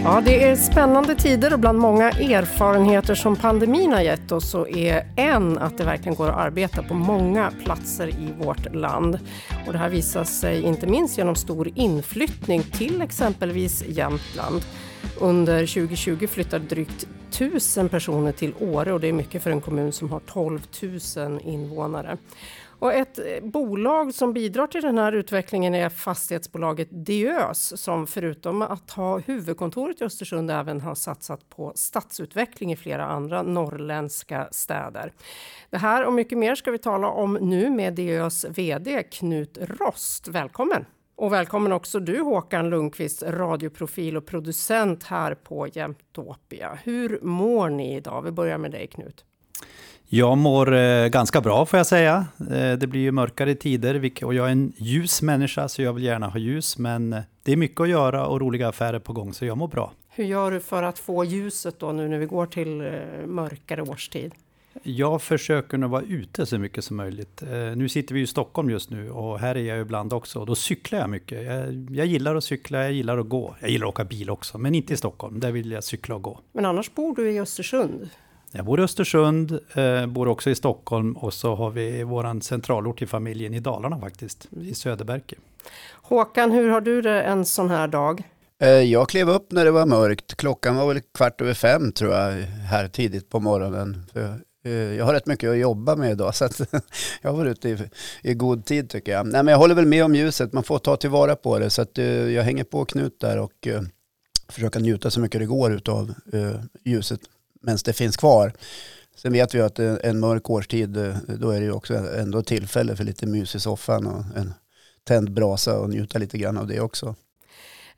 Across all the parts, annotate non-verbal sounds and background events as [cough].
Mm. Ja, det är spännande tider och bland många erfarenheter som pandemin har gett oss så är en att det verkligen går att arbeta på många platser i vårt land. Och det här visar sig inte minst genom stor inflyttning till exempelvis Jämtland. Under 2020 flyttade drygt 1000 personer till Åre och det är mycket för en kommun som har 12 000 invånare. Och ett eh, bolag som bidrar till den här utvecklingen är fastighetsbolaget Diös som förutom att ha huvudkontoret i Östersund även har satsat på stadsutveckling i flera andra norrländska städer. Det här och mycket mer ska vi tala om nu med Diös VD Knut Rost. Välkommen! Och välkommen också du Håkan Lundqvist, radioprofil och producent här på Jämtopia. Hur mår ni idag? Vi börjar med dig Knut. Jag mår eh, ganska bra får jag säga. Eh, det blir ju mörkare tider och jag är en ljus människa så jag vill gärna ha ljus. Men eh, det är mycket att göra och roliga affärer på gång så jag mår bra. Hur gör du för att få ljuset då nu när vi går till eh, mörkare årstid? Jag försöker nog vara ute så mycket som möjligt. Nu sitter vi i Stockholm just nu och här är jag ibland också. Och då cyklar jag mycket. Jag, jag, gillar att cykla, jag gillar att gå. Jag gillar att åka bil också, men inte i Stockholm. Där vill jag cykla och gå. Men annars bor du i Östersund? Jag bor i Östersund, eh, bor också i Stockholm och så har vi vår centralort i familjen i Dalarna faktiskt, i Söderberke. Håkan, hur har du det en sån här dag? Eh, jag klev upp när det var mörkt. Klockan var väl kvart över fem tror jag, här tidigt på morgonen. Eh, jag har rätt mycket att jobba med idag [laughs] så att jag har varit ute i, i, god tid tycker jag. Nej, men jag håller väl med om ljuset, man får ta tillvara på det. Så att, uh, jag hänger på Knut där och försöka njuta så mycket det går av ljuset medan det finns kvar. Sen vet vi att en mörk årstid, eh, då är det ju också ändå tillfälle för lite mys i soffan och en tänd brasa och njuta lite grann av det också.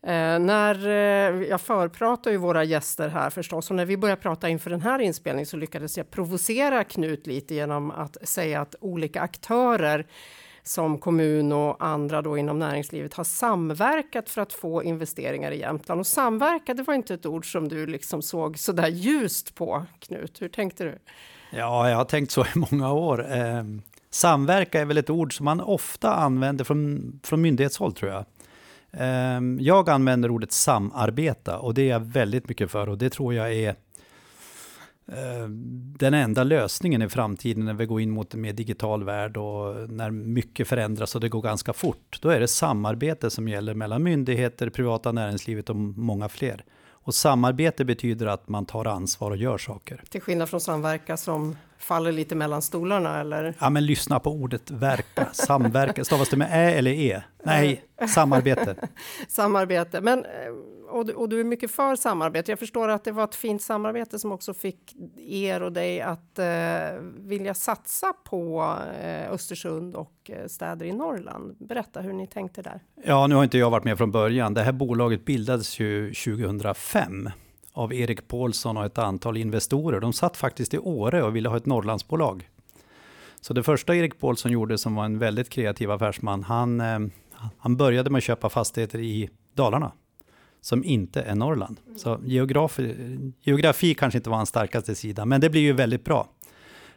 Eh, när, eh, jag förpratar ju våra gäster här förstås och när vi började prata inför den här inspelningen så lyckades jag provocera Knut lite genom att säga att olika aktörer som kommun och andra då inom näringslivet har samverkat för att få investeringar i Jämtland. Och samverka, det var inte ett ord som du liksom såg så där ljust på, Knut. Hur tänkte du? Ja, jag har tänkt så i många år. Eh, samverka är väl ett ord som man ofta använder från, från myndighetshåll, tror jag. Eh, jag använder ordet samarbeta och det är jag väldigt mycket för och det tror jag är den enda lösningen i framtiden när vi går in mot en mer digital värld och när mycket förändras och det går ganska fort, då är det samarbete som gäller mellan myndigheter, privata näringslivet och många fler. Och samarbete betyder att man tar ansvar och gör saker. Till skillnad från samverka som faller lite mellan stolarna eller? Ja, men lyssna på ordet verka. Samverka, stavas det med ä eller e? Nej, samarbete. [laughs] samarbete, men eh, och du, och du är mycket för samarbete. Jag förstår att det var ett fint samarbete som också fick er och dig att eh, vilja satsa på eh, Östersund och eh, städer i Norrland. Berätta hur ni tänkte där. Ja, nu har inte jag varit med från början. Det här bolaget bildades ju 2005 av Erik Paulsson och ett antal investorer. De satt faktiskt i Åre och ville ha ett Norrlandsbolag. Så det första Erik Paulsson gjorde, som var en väldigt kreativ affärsman, han, eh, han började med att köpa fastigheter i Dalarna som inte är Norrland. Så geografi, geografi kanske inte var hans starkaste sida, men det blir ju väldigt bra.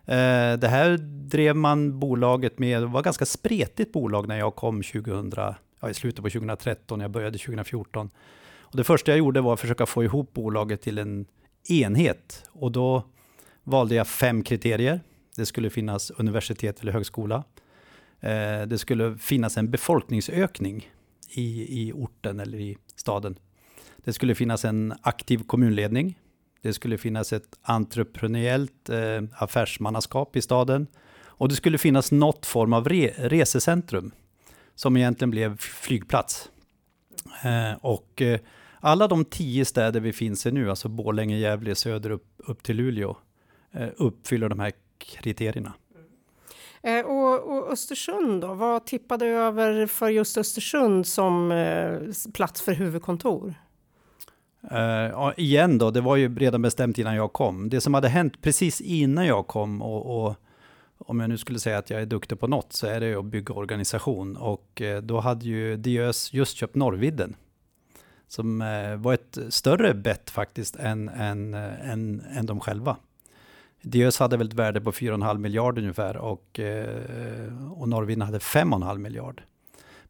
Eh, det här drev man bolaget med, det var ett ganska spretigt bolag när jag kom 2000, ja, i slutet på 2013, jag började 2014. Och det första jag gjorde var att försöka få ihop bolaget till en enhet. Och då valde jag fem kriterier. Det skulle finnas universitet eller högskola. Eh, det skulle finnas en befolkningsökning i, i orten eller i staden. Det skulle finnas en aktiv kommunledning. Det skulle finnas ett entreprenöriellt eh, affärsmannaskap i staden. Och det skulle finnas något form av re resecentrum som egentligen blev flygplats. Eh, och eh, alla de tio städer vi finns i nu, alltså Borlänge, Gävle, Söder upp, upp till Luleå, eh, uppfyller de här kriterierna. Eh, och, och, Östersund då, vad tippade över för just Östersund som eh, plats för huvudkontor? Uh, igen då, det var ju redan bestämt innan jag kom. Det som hade hänt precis innan jag kom och, och om jag nu skulle säga att jag är duktig på något så är det ju att bygga organisation. Och eh, då hade ju Diös just köpt Norrvidden. Som eh, var ett större bett faktiskt än, än, eh, än, än de själva. Diös hade väl ett värde på 4,5 miljarder ungefär och, eh, och Norrvidden hade 5,5 miljard.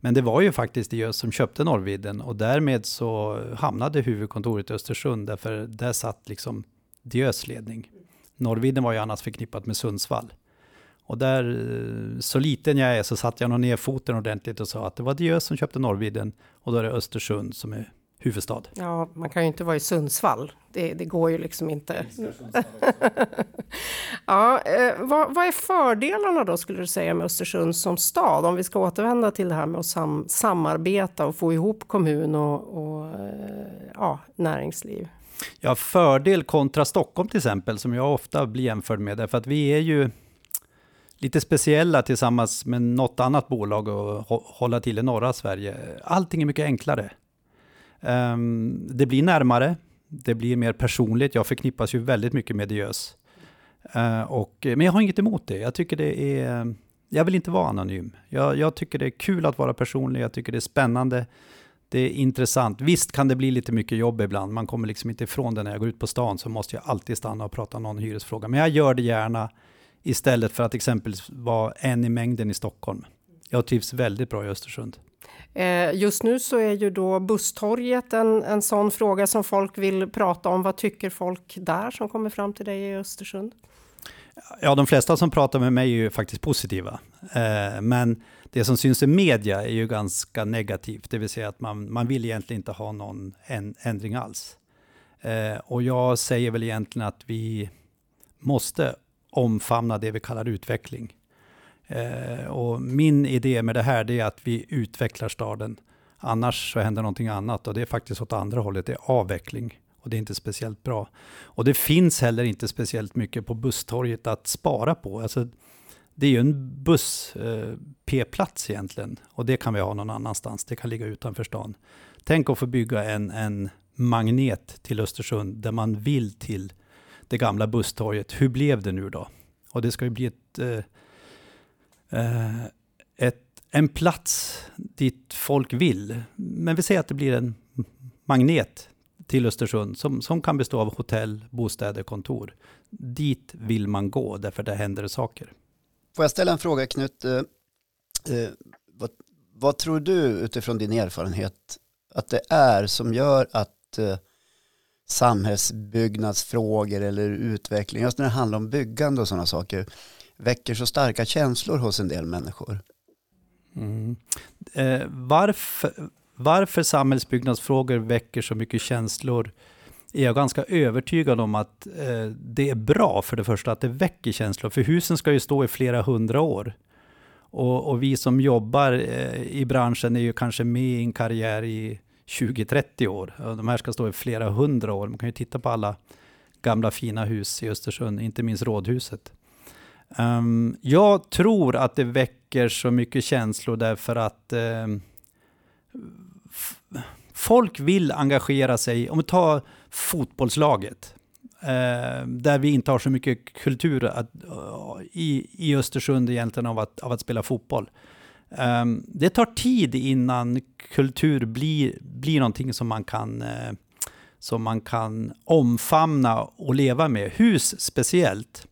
Men det var ju faktiskt Diös som köpte Norrvidden och därmed så hamnade huvudkontoret i Östersund därför där satt liksom Diös ledning. Norrvidden var ju annars förknippat med Sundsvall. Och där, eh, så liten jag är, så satte jag nog ner foten ordentligt och sa att det var Diös som köpte Norrvidden och då är det Östersund som är huvudstad. Ja, man kan ju inte vara i Sundsvall. Det, det går ju liksom inte. [laughs] ja, eh, vad, vad, är fördelarna då skulle du säga med Östersund som stad? Om vi ska återvända till det här med att sam samarbeta och få ihop kommun och, och eh, ja, näringsliv. Ja, fördel kontra Stockholm till exempel, som jag ofta blir jämförd med, därför att vi är ju lite speciella tillsammans med något annat bolag och hålla till i norra Sverige. Allting är mycket enklare. Um, det blir närmare, det blir mer personligt. Jag förknippas ju väldigt mycket med Diös. Uh, och, men jag har inget emot det. Jag tycker det är... Jag vill inte vara anonym. Jag, jag tycker det är kul att vara personlig. Jag tycker det är spännande. Det är intressant. Visst kan det bli lite mycket jobb ibland. Man kommer liksom inte ifrån det när jag går ut på stan så måste jag alltid stanna och prata om någon hyresfråga. Men jag gör det gärna istället för att exempelvis vara en i mängden i Stockholm. Jag trivs väldigt bra i Östersund. Eh, just nu så är ju då busstorget en, en sån fråga som folk vill prata om. Vad tycker folk där som kommer fram till dig i Östersund? Ja, de flesta som pratar med mig är ju faktiskt positiva. Eh, men det som syns i media är ju ganska negativt, det vill säga att man, man vill egentligen inte ha någon ändring alls. Eh, och jag säger väl egentligen att vi måste omfamna det vi kallar utveckling. Eh, och min idé med det här är att vi utvecklar staden. Annars så händer någonting annat och det är faktiskt åt andra hållet, det är avveckling. Och det är inte speciellt bra. Och det finns heller inte speciellt mycket på busstorget att spara på. Alltså, det är ju en buss-p-plats eh, egentligen. Och det kan vi ha någon annanstans. Det kan ligga utanför stan. Tänk att få bygga en, en magnet till Östersund där man vill till det gamla busstorget. Hur blev det nu då? Och det ska ju bli ett, eh, eh, Eh, ett, en plats dit folk vill. Men vi säger att det blir en magnet till Östersund som, som kan bestå av hotell, bostäder, kontor. Dit vill man gå därför där händer saker. Får jag ställa en fråga Knut? Eh, eh, vad, vad, tror du utifrån din erfarenhet att det är som gör att eh, samhällsbyggnadsfrågor eller utveckling, just när det handlar om byggande och sådana saker, väcker så starka känslor hos en del människor? Mm. Eh, varför, varför samhällsbyggnadsfrågor väcker så mycket känslor är jag ganska övertygad om att eh, det är bra för det första att det väcker känslor. För husen ska ju stå i flera hundra år. Och, och vi som jobbar eh, i branschen är ju kanske med i en karriär i 20-30 år. De här ska stå i flera hundra år. Man kan ju titta på alla gamla fina hus i Östersund, inte minst Rådhuset. Um, jag tror att det väcker så mycket känslor därför att uh, folk vill engagera sig. Om vi tar fotbollslaget, uh, där vi inte har så mycket kultur att, uh, i, i Östersund egentligen av att, av att spela fotboll. Um, det tar tid innan kultur blir, blir någonting som man kan uh, som man kan omfamna och leva med. Hus speciellt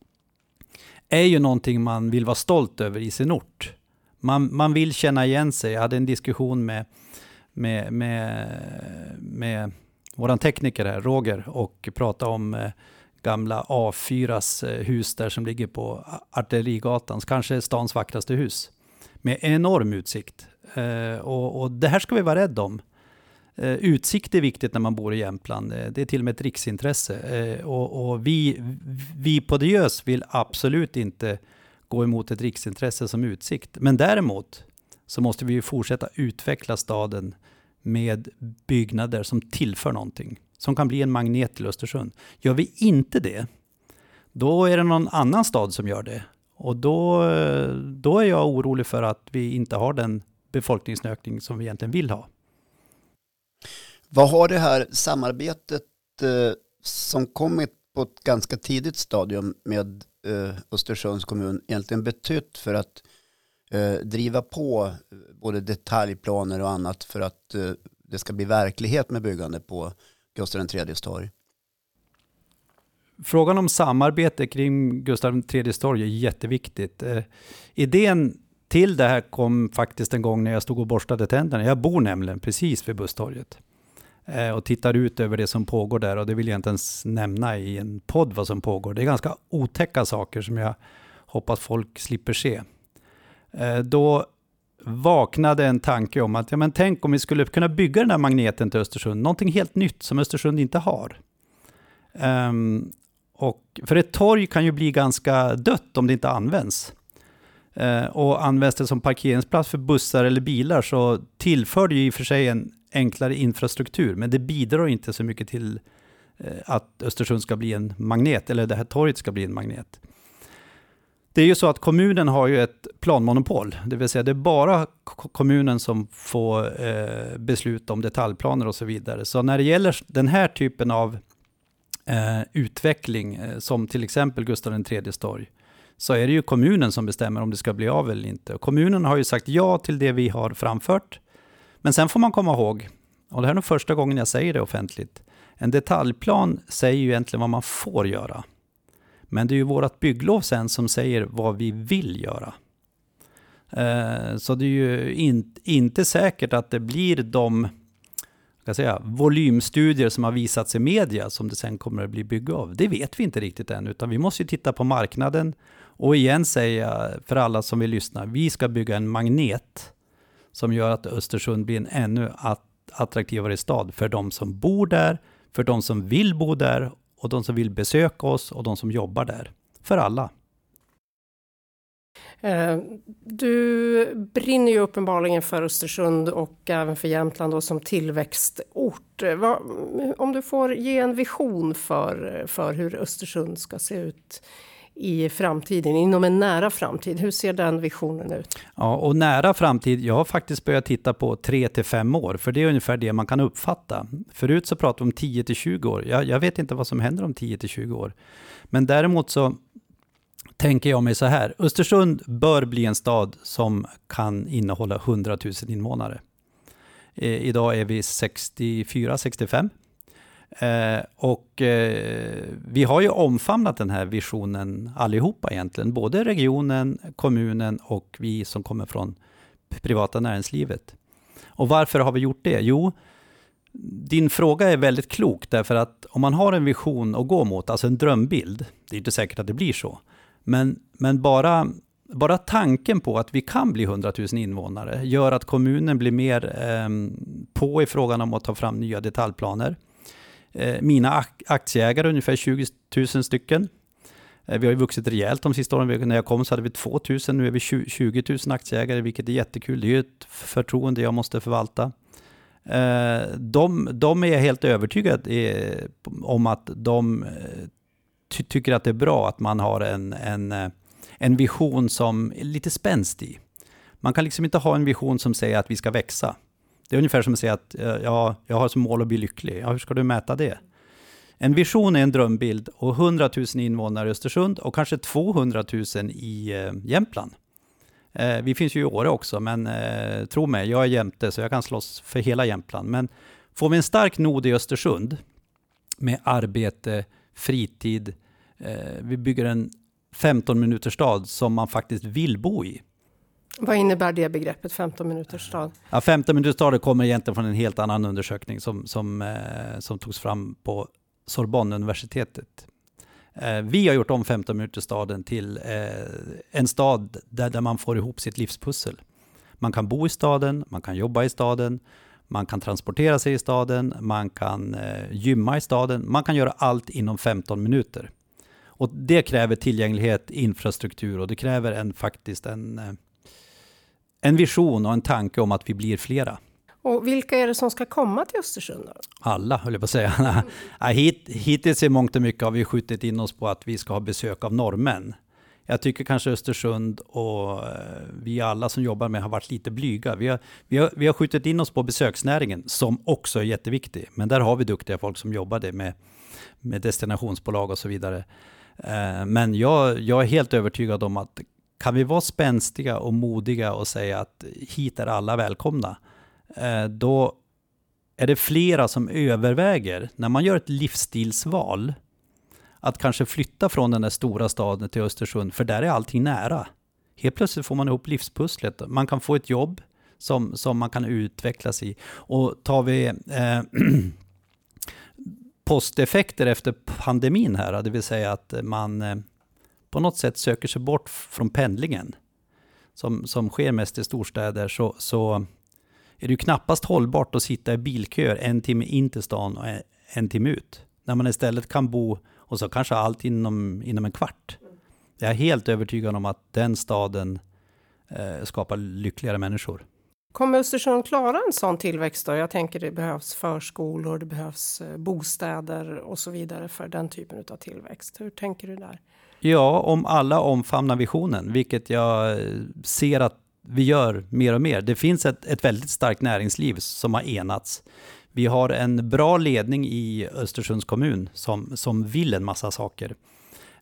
är ju någonting man vill vara stolt över i sin ort. Man, man vill känna igen sig. Jag hade en diskussion med, med, med, med vår tekniker här, Roger, och pratade om eh, gamla A4s eh, hus där som ligger på Artillerigatan, kanske stans vackraste hus med enorm utsikt. Eh, och, och, det här ska vi vara rädda om. Eh, utsikt är viktigt när man bor i Jämtland. Eh, det är till och med ett riksintresse. Eh, och, och, vi, vi på Diös vill absolut inte gå emot ett riksintresse som utsikt. Men däremot så måste vi fortsätta utveckla staden med byggnader som tillför någonting. Som kan bli en magnet till Östersund. Gör vi inte det, då är det någon annan stad som gör det. Och då, då är jag orolig för att vi inte har den befolkningsökning som vi egentligen vill ha. Vad har det här samarbetet eh, som kommit på ett ganska tidigt stadium med eh, Östersunds kommun egentligen betytt för att eh, driva på eh, både detaljplaner och annat för att eh, det ska bli verklighet med byggande på Gustav IIIs torg? Frågan om samarbete kring Gustav IIIs torg är jätteviktigt. Eh, idén till det här kom faktiskt en gång när jag stod och borstade tänderna. Jag bor nämligen precis vid busstorget Eh, och tittar ut över det som pågår där och det vill jag inte ens nämna i en podd vad som pågår. Det är ganska otäcka saker som jag hoppas folk slipper se. Eh, då vaknade en tanke om att ja, men tänk om vi skulle kunna bygga den här magneten till Östersund, någonting helt nytt som Östersund inte har. Um, och, för ett torg kan ju bli ganska dött om det inte används. Uh, och används det som parkeringsplats för bussar eller bilar så tillför det ju i och för sig en enklare infrastruktur, men det bidrar inte så mycket till eh, att Östersund ska bli en magnet, eller det här torget ska bli en magnet. Det är ju så att kommunen har ju ett planmonopol, det vill säga det är bara kommunen som får eh, besluta om detaljplaner och så vidare. Så när det gäller den här typen av eh, utveckling, eh, som till exempel Gustav IIIs torg, så är det ju kommunen som bestämmer om det ska bli av eller inte. Och kommunen har ju sagt ja till det vi har framfört. Men sen får man komma ihåg, och det här är nog första gången jag säger det offentligt, en detaljplan säger ju egentligen vad man får göra. Men det är ju vårt bygglov sen som säger vad vi vill göra. Eh, så det är ju in, inte säkert att det blir de ska säga, volymstudier som har visats i media som det sen kommer att bli bygge av. Det vet vi inte riktigt än, utan vi måste ju titta på marknaden och igen säga för alla som vill lyssna, vi ska bygga en magnet som gör att Östersund blir en ännu attraktivare stad för de som bor där, för de som vill bo där och de som vill besöka oss och de som jobbar där. För alla. Eh, du brinner ju uppenbarligen för Östersund och även för Jämtland då som tillväxtort. Om du får ge en vision för, för hur Östersund ska se ut i framtiden, inom en nära framtid. Hur ser den visionen ut? Ja, och nära framtid, jag har faktiskt börjat titta på 3 till 5 år, för det är ungefär det man kan uppfatta. Förut så pratade vi om 10 till 20 år. Jag, jag vet inte vad som händer om 10 till 20 år. Men däremot så tänker jag mig så här, Östersund bör bli en stad som kan innehålla 100 000 invånare. Eh, idag är vi 64-65 Eh, och eh, vi har ju omfamnat den här visionen allihopa egentligen, både regionen, kommunen och vi som kommer från privata näringslivet. Och varför har vi gjort det? Jo, din fråga är väldigt klok, därför att om man har en vision att gå mot, alltså en drömbild, det är inte säkert att det blir så, men, men bara, bara tanken på att vi kan bli 100 000 invånare gör att kommunen blir mer eh, på i frågan om att ta fram nya detaljplaner. Eh, mina aktieägare, ungefär 20 000 stycken. Eh, vi har ju vuxit rejält de sista åren. När jag kom så hade vi 2 000, nu är vi 20 000 aktieägare, vilket är jättekul. Det är ju ett förtroende jag måste förvalta. Eh, de, de är helt övertygade om att de ty tycker att det är bra att man har en, en, en vision som är lite spänstig. Man kan liksom inte ha en vision som säger att vi ska växa. Det är ungefär som att säga att eh, ja, jag har som mål att bli lycklig. Ja, hur ska du mäta det? En vision är en drömbild och 100 000 invånare i Östersund och kanske 200 000 i eh, Jämtland. Eh, vi finns ju i Åre också, men eh, tro mig, jag är jämte så jag kan slåss för hela Jämtland. Men får vi en stark nod i Östersund med arbete, fritid, eh, vi bygger en 15 minuters stad som man faktiskt vill bo i. Vad innebär det begreppet 15 minuters stad? Ja, 15 minuters stad kommer egentligen från en helt annan undersökning som, som, eh, som togs fram på Sorbonne-universitetet. Eh, vi har gjort om 15 minuters staden till eh, en stad där, där man får ihop sitt livspussel. Man kan bo i staden, man kan jobba i staden, man kan transportera sig i staden, man kan eh, gymma i staden, man kan göra allt inom 15 minuter. Och det kräver tillgänglighet, infrastruktur och det kräver en, faktiskt en eh, en vision och en tanke om att vi blir flera. Och vilka är det som ska komma till Östersund? Då? Alla, höll jag på att säga. [laughs] Hit, hittills i mångt och mycket har vi skjutit in oss på att vi ska ha besök av norrmän. Jag tycker kanske Östersund och vi alla som jobbar med har varit lite blyga. Vi har, vi, har, vi har skjutit in oss på besöksnäringen som också är jätteviktig. Men där har vi duktiga folk som jobbar det med, med destinationsbolag och så vidare. Men jag, jag är helt övertygad om att kan vi vara spänstiga och modiga och säga att hit är alla välkomna, eh, då är det flera som överväger, när man gör ett livsstilsval, att kanske flytta från den där stora staden till Östersund, för där är allting nära. Helt plötsligt får man ihop livspusslet. Man kan få ett jobb som, som man kan utvecklas i. Och tar vi eh, [clears throat] posteffekter efter pandemin här, det vill säga att man eh, på något sätt söker sig bort från pendlingen, som, som sker mest i storstäder, så, så är det ju knappast hållbart att sitta i bilköer en timme in till stan och en timme ut. När man istället kan bo och så kanske allt inom, inom en kvart. Jag är helt övertygad om att den staden eh, skapar lyckligare människor. Kommer Östersund klara en sån tillväxt då? Jag tänker det behövs förskolor, det behövs eh, bostäder och så vidare för den typen av tillväxt. Hur tänker du där? Ja, om alla omfamnar visionen, vilket jag eh, ser att vi gör mer och mer. Det finns ett, ett väldigt starkt näringsliv som har enats. Vi har en bra ledning i Östersunds kommun som, som vill en massa saker.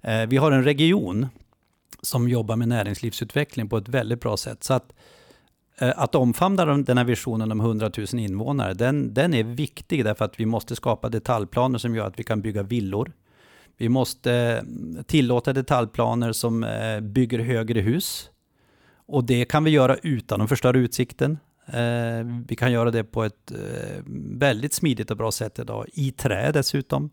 Eh, vi har en region som jobbar med näringslivsutveckling på ett väldigt bra sätt. Så att, eh, att omfamna den här visionen om 100 000 invånare, den, den är viktig därför att vi måste skapa detaljplaner som gör att vi kan bygga villor. Vi måste tillåta detaljplaner som eh, bygger högre hus och det kan vi göra utan att förstöra utsikten. Eh, vi kan göra det på ett eh, väldigt smidigt och bra sätt idag, i trä dessutom.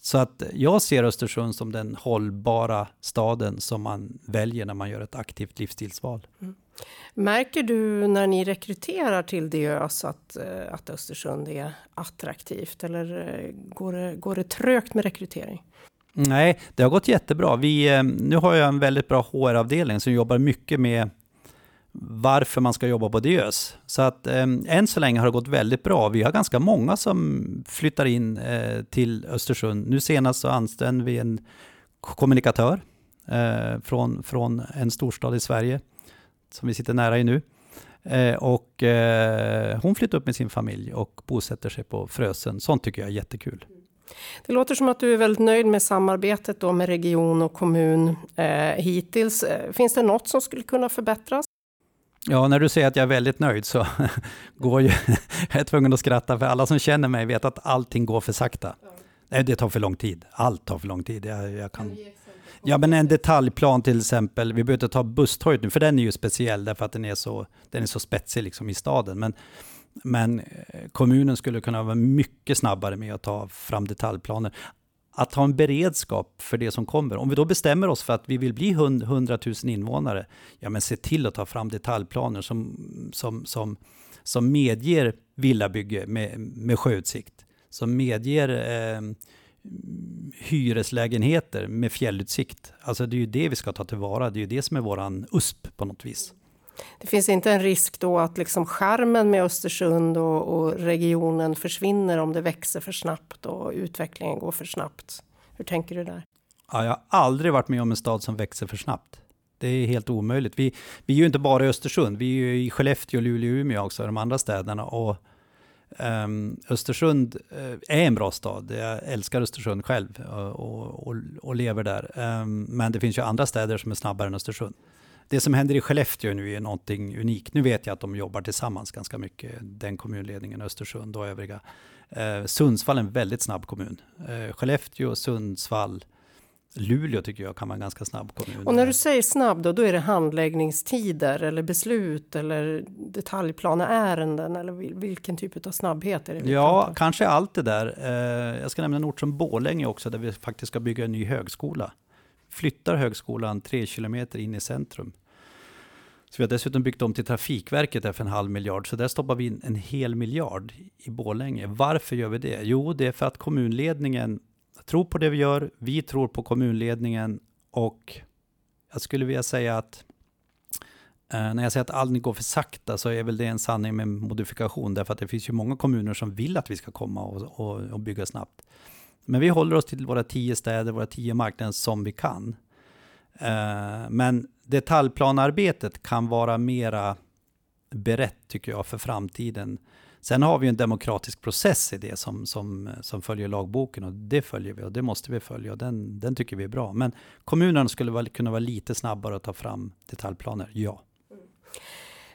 Så att jag ser Östersund som den hållbara staden som man väljer när man gör ett aktivt livsstilsval. Mm. Märker du när ni rekryterar till Diös att, eh, att Östersund är attraktivt eller eh, går det, går det trögt med rekrytering? Nej, det har gått jättebra. Vi, eh, nu har jag en väldigt bra HR-avdelning som jobbar mycket med varför man ska jobba på Diös. Så att eh, än så länge har det gått väldigt bra. Vi har ganska många som flyttar in eh, till Östersund. Nu senast så anställde vi en kommunikatör eh, från, från en storstad i Sverige som vi sitter nära i nu. Eh, och eh, hon flyttar upp med sin familj och bosätter sig på Frösen. Sånt tycker jag är jättekul. Det låter som att du är väldigt nöjd med samarbetet då med region och kommun eh, hittills. Eh, finns det något som skulle kunna förbättras? Ja, när du säger att jag är väldigt nöjd så [laughs] går ju, [laughs] jag är tvungen att skratta, för alla som känner mig vet att allting går för sakta. Nej, det tar för lång tid. Allt tar för lång tid. Jag, jag kan... Ja, men en detaljplan till exempel. Vi behöver inte ta Busstorget nu, för den är ju speciell därför att den är så, den är så spetsig liksom i staden. Men, men eh, kommunen skulle kunna vara mycket snabbare med att ta fram detaljplaner att ha en beredskap för det som kommer. Om vi då bestämmer oss för att vi vill bli 100 000 invånare, ja men se till att ta fram detaljplaner som, som, som, som medger villabygge med, med sjöutsikt, som medger eh, hyreslägenheter med fjällutsikt. Alltså det är ju det vi ska ta tillvara, det är ju det som är våran USP på något vis. Det finns inte en risk då att liksom skärmen med Östersund och, och, regionen försvinner om det växer för snabbt och utvecklingen går för snabbt? Hur tänker du där? Ja, jag har aldrig varit med om en stad som växer för snabbt. Det är helt omöjligt. Vi, vi är ju inte bara i Östersund, vi är ju i Skellefteå, Luleå Umeå också, de andra städerna. Och, um, Östersund uh, är en bra stad. Jag älskar Östersund själv eh, och, och, och lever där. Um, men det finns ju andra städer som är snabbare än Östersund det som händer i Skellefteå nu är någonting unikt. Nu vet jag att de jobbar tillsammans ganska mycket, den kommunledningen, Östersund och övriga. Uh, Sundsvall är en väldigt snabb kommun. Uh, Skellefteå, Sundsvall, Luleå tycker jag kan vara en ganska snabb kommun. Och när du säger snabb då, då är det handläggningstider eller beslut eller detaljplaneärenden eller vilken typ av snabbhet är det? Ja, kanske allt det där. Eh, jag ska nämna en ort som Bålänge också där vi faktiskt ska bygga en ny högskola flyttar högskolan tre kilometer in i centrum. Så vi har dessutom byggt om till Trafikverket för en halv miljard, så där stoppar vi in en hel miljard i Bålänge. Varför gör vi det? Jo, det är för att kommunledningen tror på det vi gör, vi tror på kommunledningen och jag skulle vilja säga att eh, när jag säger att allt går för sakta så är väl det en sanning med modifikation, därför att det finns ju många kommuner som vill att vi ska komma och, och, och bygga snabbt. Men vi håller oss till våra tio städer, våra tio marknader som vi kan. Eh, men detaljplanarbetet kan vara mera berett tycker jag för framtiden. Sen har vi en demokratisk process i det som, som, som följer lagboken och det följer vi och det måste vi följa och den, den tycker vi är bra. Men kommunerna skulle vara, kunna vara lite snabbare att ta fram detaljplaner, ja.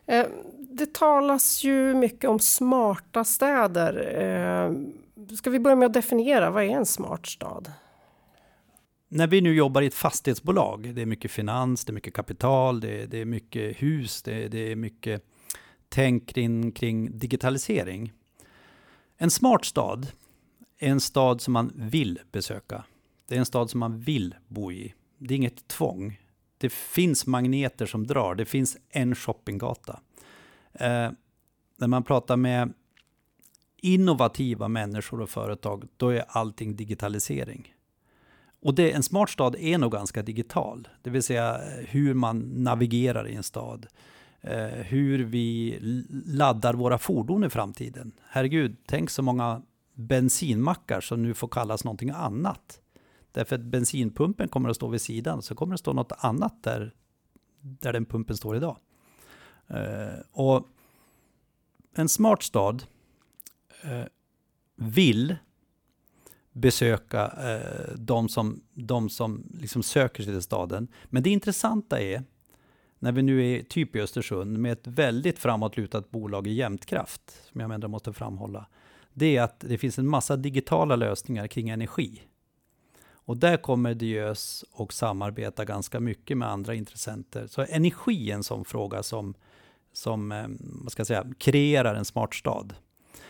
Eh, det talas ju mycket om smarta städer. Eh, ska vi börja med att definiera, vad är en smart stad? När vi nu jobbar i ett fastighetsbolag, det är mycket finans, det är mycket kapital, det är, det är mycket hus, det är, det är mycket tänk kring, kring digitalisering. En smart stad är en stad som man vill besöka. Det är en stad som man vill bo i. Det är inget tvång. Det finns magneter som drar. Det finns en shoppinggata. Eh, när man pratar med innovativa människor och företag, då är allting digitalisering. Och det, en smart stad är nog ganska digital, det vill säga eh, hur man navigerar i en stad. Eh, hur vi laddar våra fordon i framtiden. Herregud, tänk så många bensinmackar som nu får kallas någonting annat. Därför att bensinpumpen kommer att stå vid sidan, så kommer det stå något annat där, där den pumpen står idag. Eh, och en smart stad eh, vill besöka eh, de som, de som liksom söker sig till staden. Men det intressanta är, när vi nu är typ i Östersund med ett väldigt framåtlutat bolag i Jämtkraft, som jag menar måste framhålla, det är att det finns en massa digitala lösningar kring energi. Och där kommer Diös och samarbeta ganska mycket med andra intressenter. Så energi är en sån fråga som, som eh, vad ska jag säga, kreerar en smart stad.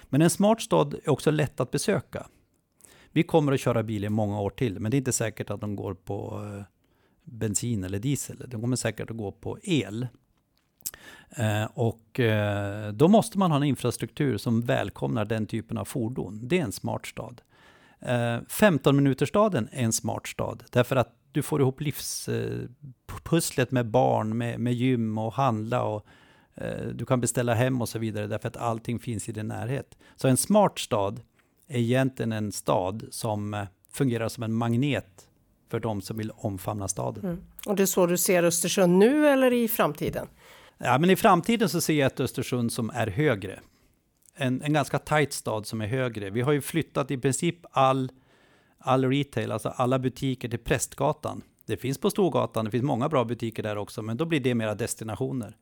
Men en smart stad är också lätt att besöka. Vi kommer att köra bil i många år till, men det är inte säkert att de går på eh, bensin eller diesel. De kommer säkert att gå på el. Eh, och eh, då måste man ha en infrastruktur som välkomnar den typen av fordon. Det är en smart stad. Eh, 15 minuterstaden är en smart stad därför att du får ihop livspusslet eh, med barn, med, med gym och handla och du kan beställa hem och så vidare därför att allting finns i din närhet. Så en smart stad är egentligen en stad som fungerar som en magnet för de som vill omfamna staden. Mm. Och det är så du ser Östersund nu eller i framtiden? Ja, men i framtiden så ser jag ett Östersund som är högre. En, en ganska tight stad som är högre. Vi har ju flyttat i princip all, all retail, alltså alla butiker till Prästgatan. Det finns på Storgatan, det finns många bra butiker där också, men då blir det mera destinationer.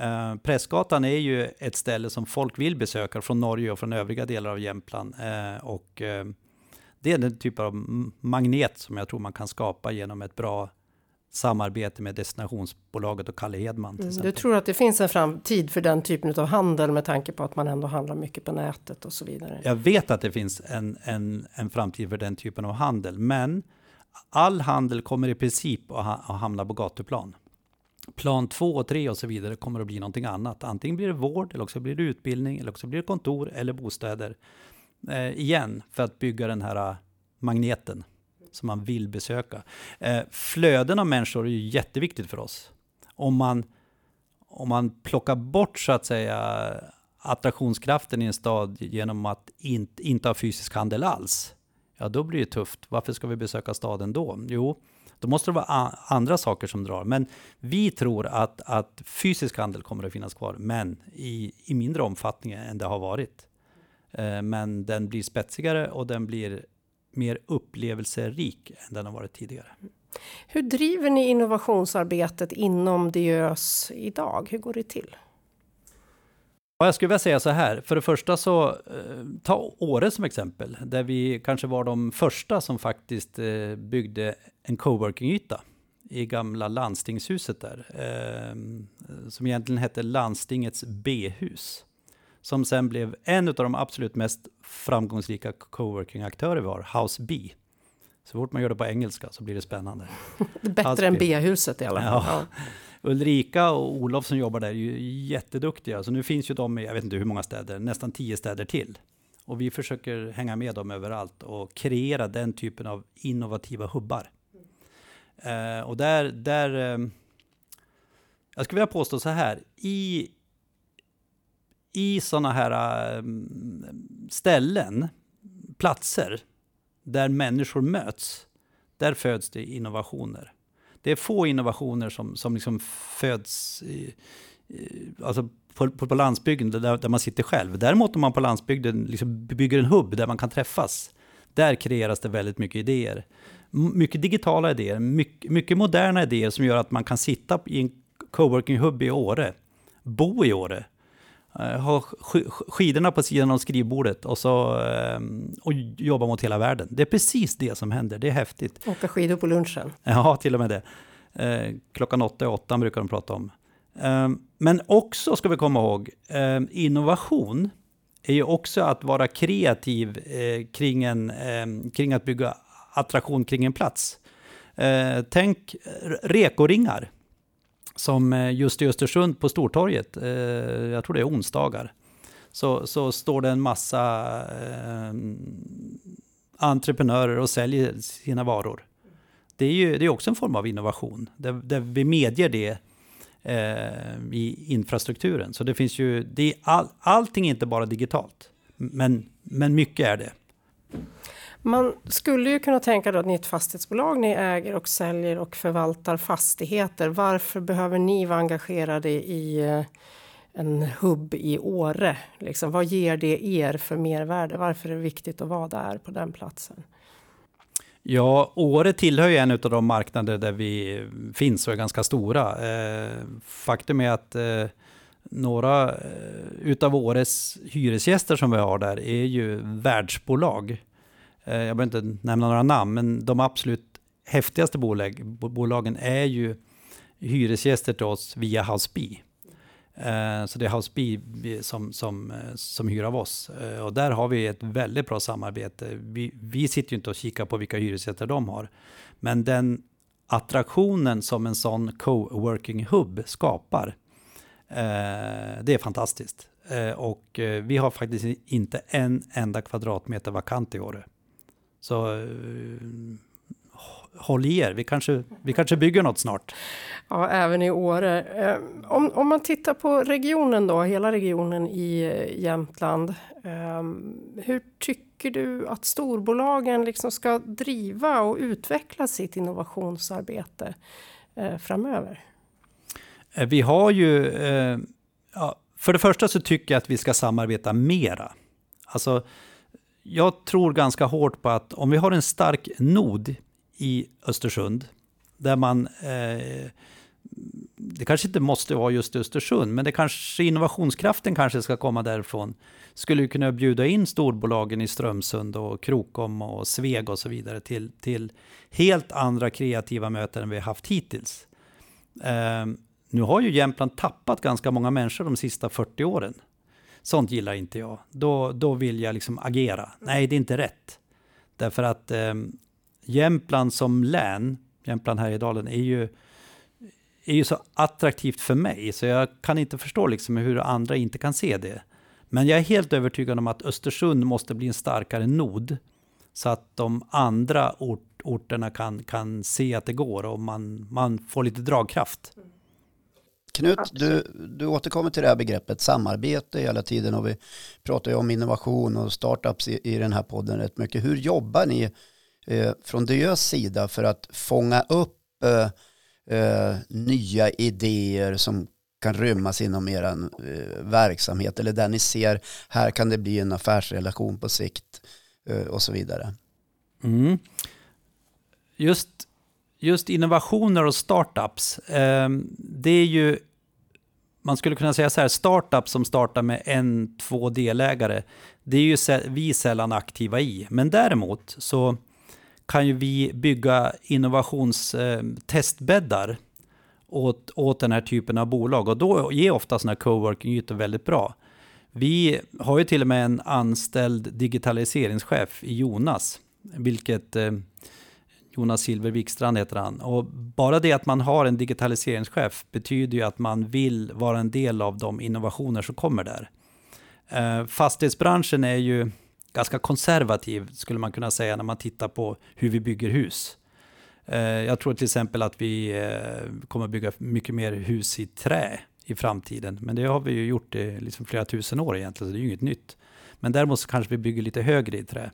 Uh, Prästgatan är ju ett ställe som folk vill besöka från Norge och från övriga delar av Jämtland. Uh, och uh, det är den typ av magnet som jag tror man kan skapa genom ett bra samarbete med destinationsbolaget och Kalle Hedman. Mm, du tror att det finns en framtid för den typen av handel med tanke på att man ändå handlar mycket på nätet och så vidare? Jag vet att det finns en, en, en framtid för den typen av handel, men all handel kommer i princip att, ha, att hamna på gatuplan plan två och tre och så vidare kommer att bli någonting annat. Antingen blir det vård, eller också blir det utbildning, eller också blir det kontor eller bostäder. Eh, igen, för att bygga den här eh, magneten som man vill besöka. Eh, flöden av människor är ju jätteviktigt för oss. Om man, om man plockar bort så att säga attraktionskraften i en stad genom att inte, inte ha fysisk handel alls, ja då blir det tufft. Varför ska vi besöka staden då? Jo, då måste det vara andra saker som drar. Men vi tror att, att fysisk handel kommer att finnas kvar, men i, i mindre omfattning än det har varit. Eh, men den blir spetsigare och den blir mer upplevelserik än den har varit tidigare. Hur driver ni innovationsarbetet inom Diös idag? Hur går det till? Jag skulle vilja säga så här, för det första så, eh, ta Åre som exempel, där vi kanske var de första som faktiskt eh, byggde en coworking-yta i gamla landstingshuset där, som egentligen hette landstingets B-hus. Som sen blev en av de absolut mest framgångsrika coworking-aktörer vi har, House B. Så fort man gör det på engelska så blir det spännande. [laughs] Bättre än B-huset i alla fall. Ja. [laughs] Ulrika och Olof som jobbar där är ju jätteduktiga. Så nu finns ju de i, jag vet inte hur många städer, nästan tio städer till. Och vi försöker hänga med dem överallt och kreera den typen av innovativa hubbar. Mm. Uh, och där, där uh, jag skulle vilja påstå så här, i, i sådana här äh, ställen, platser, där människor möts, där föds det innovationer. Det är få innovationer som, som liksom föds i, alltså på, på, på landsbygden där, där, man sitter själv. Däremot om man på landsbygden liksom bygger en hubb där man kan träffas, där kreeras det väldigt mycket idéer. Mycket digitala idéer, mycket, mycket moderna idéer som gör att man kan sitta i en coworking hubb i Åre, bo i Åre, ha skidorna på sidan av skrivbordet och, så, ehm, och jobba mot hela världen. Det är precis det som händer, det är häftigt. Åka skidor på lunchen. Ja, till och med det. Eh, klockan åtta i åtta brukar de prata om. Ehm, men också ska vi komma ihåg, ehm, innovation är ju också att vara kreativ eh, kring, en, kring att bygga attraktion kring en plats. Tänk rekoringar som eh, just i Östersund på Stortorget, eh, jag tror det är onsdagar, så, så står det en massa eh, entreprenörer och säljer sina varor. Det är ju det är också en form av innovation, där, där vi medger det eh, i infrastrukturen. Så det finns ju, det är all, allting är inte bara digitalt, men, men mycket är det. Man skulle ju kunna tänka då att ni är ett fastighetsbolag, ni äger och säljer och förvaltar fastigheter. Varför behöver ni vara engagerade i eh, en hubb i Åre? Liksom, vad ger det er för mervärde? Varför är det viktigt att vara där på den platsen? Ja, Åre tillhör ju en av de marknader där vi finns och är ganska stora. Eh, faktum är att eh, några utav Åres hyresgäster som vi har där är ju världsbolag. Eh, jag behöver inte nämna några namn, men de absolut häftigaste bolag, bolagen är ju hyresgäster till oss via Houseby. Eh, så det är Houseby som, som, eh, som hyr av oss. Eh, och där har vi ett väldigt bra samarbete. Vi, vi sitter ju inte och kikar på vilka hyresgäster de har. Men den attraktionen som en sån co-working hub skapar, eh, det är fantastiskt. Och vi har faktiskt inte en enda kvadratmeter vakant i år. Så håll i er, vi kanske, vi kanske bygger något snart. Ja, även i Åre. Eh, om, om man tittar på regionen då, hela regionen i eh, Jämtland. Ehm, hur tycker du att storbolagen liksom ska driva och utveckla sitt innovationsarbete framöver? Vi har ju, ja, för det första så tycker jag att vi ska samarbeta mera. Alltså, jag tror ganska hårt på att om vi har en stark nod i Östersund. Där man, eh, det kanske inte måste vara just Östersund, men det kanske, innovationskraften kanske ska komma därifrån. Skulle vi kunna bjuda in storbolagen i Strömsund och Krokom och Sveg och så vidare till, till helt andra kreativa möten än vi har haft hittills. Eh, nu har ju Jämtland tappat ganska många människor de sista 40 åren. Sånt gillar inte jag. Då, då vill jag liksom agera. Nej, det är inte rätt. Därför att eh, Jämtland som län, Jämtland Härjedalen, är ju, är ju så attraktivt för mig så jag kan inte förstå liksom hur andra inte kan se det. Men jag är helt övertygad om att Östersund måste bli en starkare nod så att de andra ort, orterna kan, kan se att det går och man, man får lite dragkraft. Knut, du, du återkommer till det här begreppet samarbete hela tiden och vi pratar ju om innovation och startups i, i den här podden rätt mycket. Hur jobbar ni eh, från Diös sida för att fånga upp eh, eh, nya idéer som kan rymmas inom er eh, verksamhet eller där ni ser här kan det bli en affärsrelation på sikt eh, och så vidare. Mm. Just, just innovationer och startups, ehm, det är ju man skulle kunna säga så här, startups som startar med en, två delägare, det är ju vi sällan aktiva i. Men däremot så kan ju vi bygga innovationstestbäddar ehm, åt, åt den här typen av bolag och då ger ofta sådana här coworking-ytor väldigt bra. Vi har ju till och med en anställd digitaliseringschef i Jonas, vilket eh, Jonas Silver Wikstrand heter han. Och bara det att man har en digitaliseringschef betyder ju att man vill vara en del av de innovationer som kommer där. Eh, fastighetsbranschen är ju ganska konservativ skulle man kunna säga när man tittar på hur vi bygger hus. Eh, jag tror till exempel att vi eh, kommer bygga mycket mer hus i trä i framtiden. Men det har vi ju gjort i liksom flera tusen år egentligen, så det är ju inget nytt. Men däremot så kanske vi bygger lite högre i trä.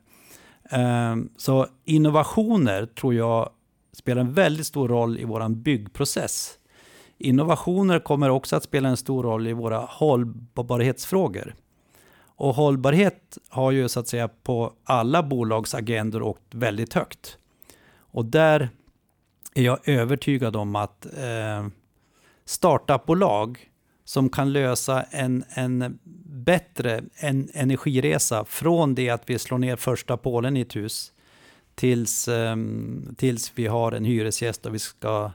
Ehm, så innovationer tror jag spelar en väldigt stor roll i vår byggprocess. Innovationer kommer också att spela en stor roll i våra hållbarhetsfrågor. Och hållbarhet har ju så att säga på alla bolags agendor åkt väldigt högt. Och där är jag övertygad om att eh, startupbolag som kan lösa en, en bättre en energiresa från det att vi slår ner första pålen i ett hus tills, ehm, tills vi har en hyresgäst och vi ska,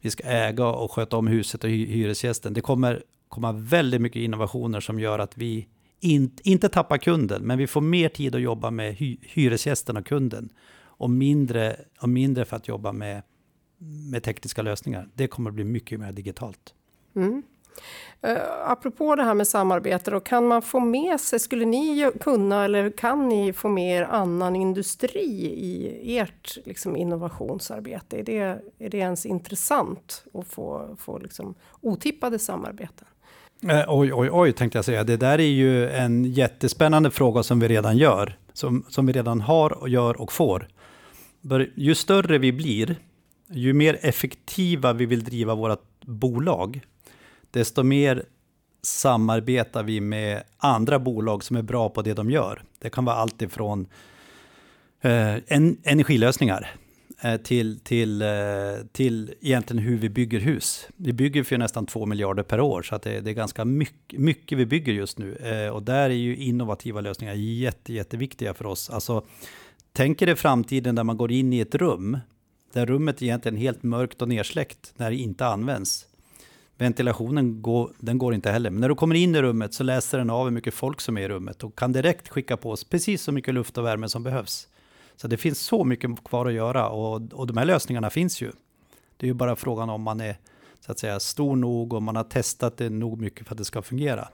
vi ska äga och sköta om huset och hyresgästen. Det kommer komma väldigt mycket innovationer som gör att vi in, inte tappar kunden, men vi får mer tid att jobba med hy, hyresgästen och kunden och mindre, och mindre för att jobba med, med tekniska lösningar. Det kommer bli mycket mer digitalt. Mm. Uh, apropå det här med samarbete, då, kan man få med sig, skulle ni kunna eller kan ni få med er annan industri i ert liksom, innovationsarbete? Är det, är det ens intressant att få, få liksom, otippade samarbeten? Eh, oj, oj, oj, tänkte jag säga. Det där är ju en jättespännande fråga som vi redan gör. Som, som vi redan har och gör och får. Ju större vi blir, ju mer effektiva vi vill driva vårt bolag, desto mer samarbetar vi med andra bolag som är bra på det de gör. Det kan vara allt ifrån eh, en, energilösningar eh, till, till, eh, till egentligen hur vi bygger hus. Vi bygger för nästan 2 miljarder per år, så att det, det är ganska mycket, mycket vi bygger just nu. Eh, och där är ju innovativa lösningar jätte, jätteviktiga för oss. Alltså, tänk er framtiden där man går in i ett rum, där rummet är egentligen helt mörkt och nersläckt när det inte används. Ventilationen går, den går inte heller. Men när du kommer in i rummet så läser den av hur mycket folk som är i rummet och kan direkt skicka på oss precis så mycket luft och värme som behövs. Så det finns så mycket kvar att göra och, och de här lösningarna finns ju. Det är ju bara frågan om man är så att säga stor nog och man har testat det nog mycket för att det ska fungera.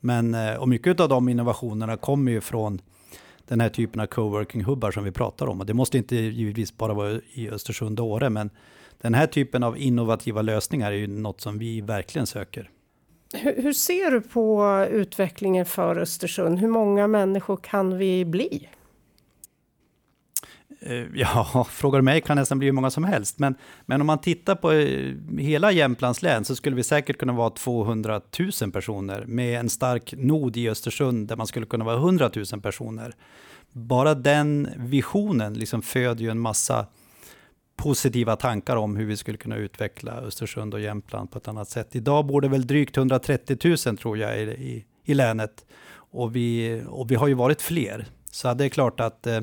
Men eh, och mycket av de innovationerna kommer ju från den här typen av coworking-hubbar som vi pratar om. Och det måste inte givetvis bara vara i Östersund och Åre, men den här typen av innovativa lösningar är ju något som vi verkligen söker. Hur, hur ser du på utvecklingen för Östersund? Hur många människor kan vi bli? Eh, [laughs] ja, frågar du mig kan nästan bli hur många som helst. Men, men om man tittar på eh, hela Jämtlands län så skulle vi säkert kunna vara 200 000 personer med en stark nod i Östersund där man skulle kunna vara 100 000 personer. Bara den visionen liksom föder ju en massa positiva tankar om hur vi skulle kunna utveckla Östersund och Jämtland på ett annat sätt. Idag bor det väl drygt 130 000 tror jag i, i, i länet och vi, och vi har ju varit fler. Så det är klart att eh,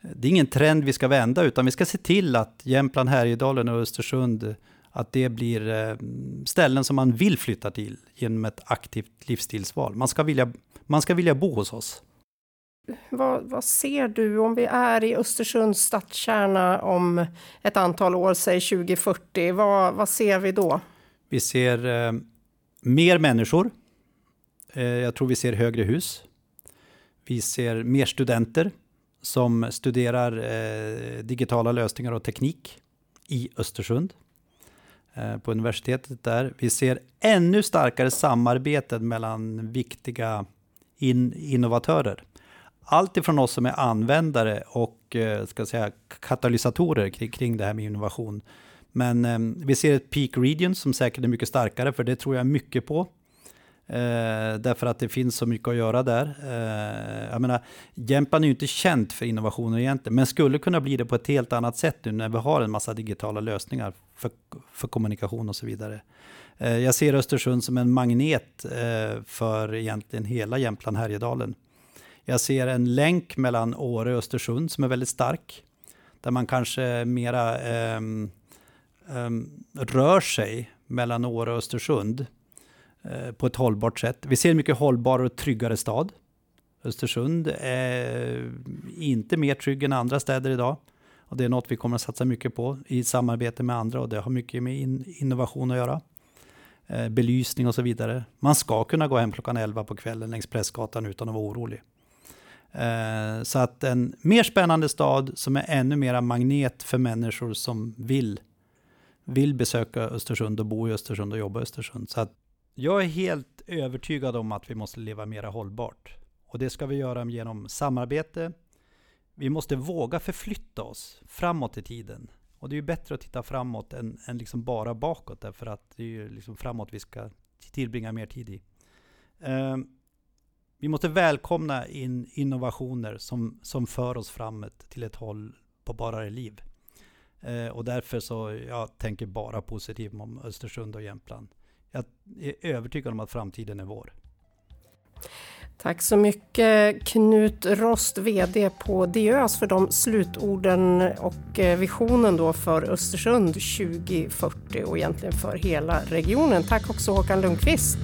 det är ingen trend vi ska vända, utan vi ska se till att Jämtland, Härjedalen och Östersund, att det blir eh, ställen som man vill flytta till genom ett aktivt livsstilsval. Man ska vilja, man ska vilja bo hos oss. Vad, vad, ser du om vi är i Östersunds stadskärna om ett antal år, säg 2040? Vad, vad ser vi då? Vi ser eh, mer människor. Eh, jag tror vi ser högre hus. Vi ser mer studenter som studerar eh, digitala lösningar och teknik i Östersund eh, på universitetet där. Vi ser ännu starkare samarbeten mellan viktiga in innovatörer. Allt ifrån oss som är användare och eh, ska säga, katalysatorer kring, kring det här med innovation. Men eh, vi ser ett peak region som säkert är mycket starkare, för det tror jag mycket på. Eh, därför att det finns så mycket att göra där. Eh, jag menar, Jämtland är ju inte känt för innovationer egentligen, men skulle kunna bli det på ett helt annat sätt nu när vi har en massa digitala lösningar för, för kommunikation och så vidare. Eh, jag ser Östersund som en magnet eh, för egentligen hela Jämtland Härjedalen. Jag ser en länk mellan Åre och Östersund som är väldigt stark, där man kanske mera um, um, rör sig mellan Åre och Östersund uh, på ett hållbart sätt. Vi ser en mycket hållbarare och tryggare stad. Östersund är inte mer trygg än andra städer idag. Och det är något vi kommer att satsa mycket på i samarbete med andra och det har mycket med innovation att göra. Eh, belysning och så vidare. Man ska kunna gå hem klockan 11 på kvällen längs Prästgatan utan att vara orolig. Eh, så att en mer spännande stad som är ännu mera magnet för människor som vill, vill besöka Östersund och bo i Östersund och jobba i Östersund. Så att jag är helt övertygad om att vi måste leva mer hållbart. Och det ska vi göra genom samarbete. Vi måste våga förflytta oss framåt i tiden Och det är ju bättre att titta framåt än, än liksom bara bakåt därför att det är ju liksom framåt vi ska tillbringa mer tid i. Eh, vi måste välkomna in innovationer som, som för oss framåt till ett håll på bara liv. Eh, och därför så jag tänker bara positivt om Östersund och Jämtland. Jag är övertygad om att framtiden är vår. Tack så mycket Knut Rost, VD på Diös för de slutorden och eh, visionen då för Östersund 2040 och egentligen för hela regionen. Tack också Håkan Lundqvist.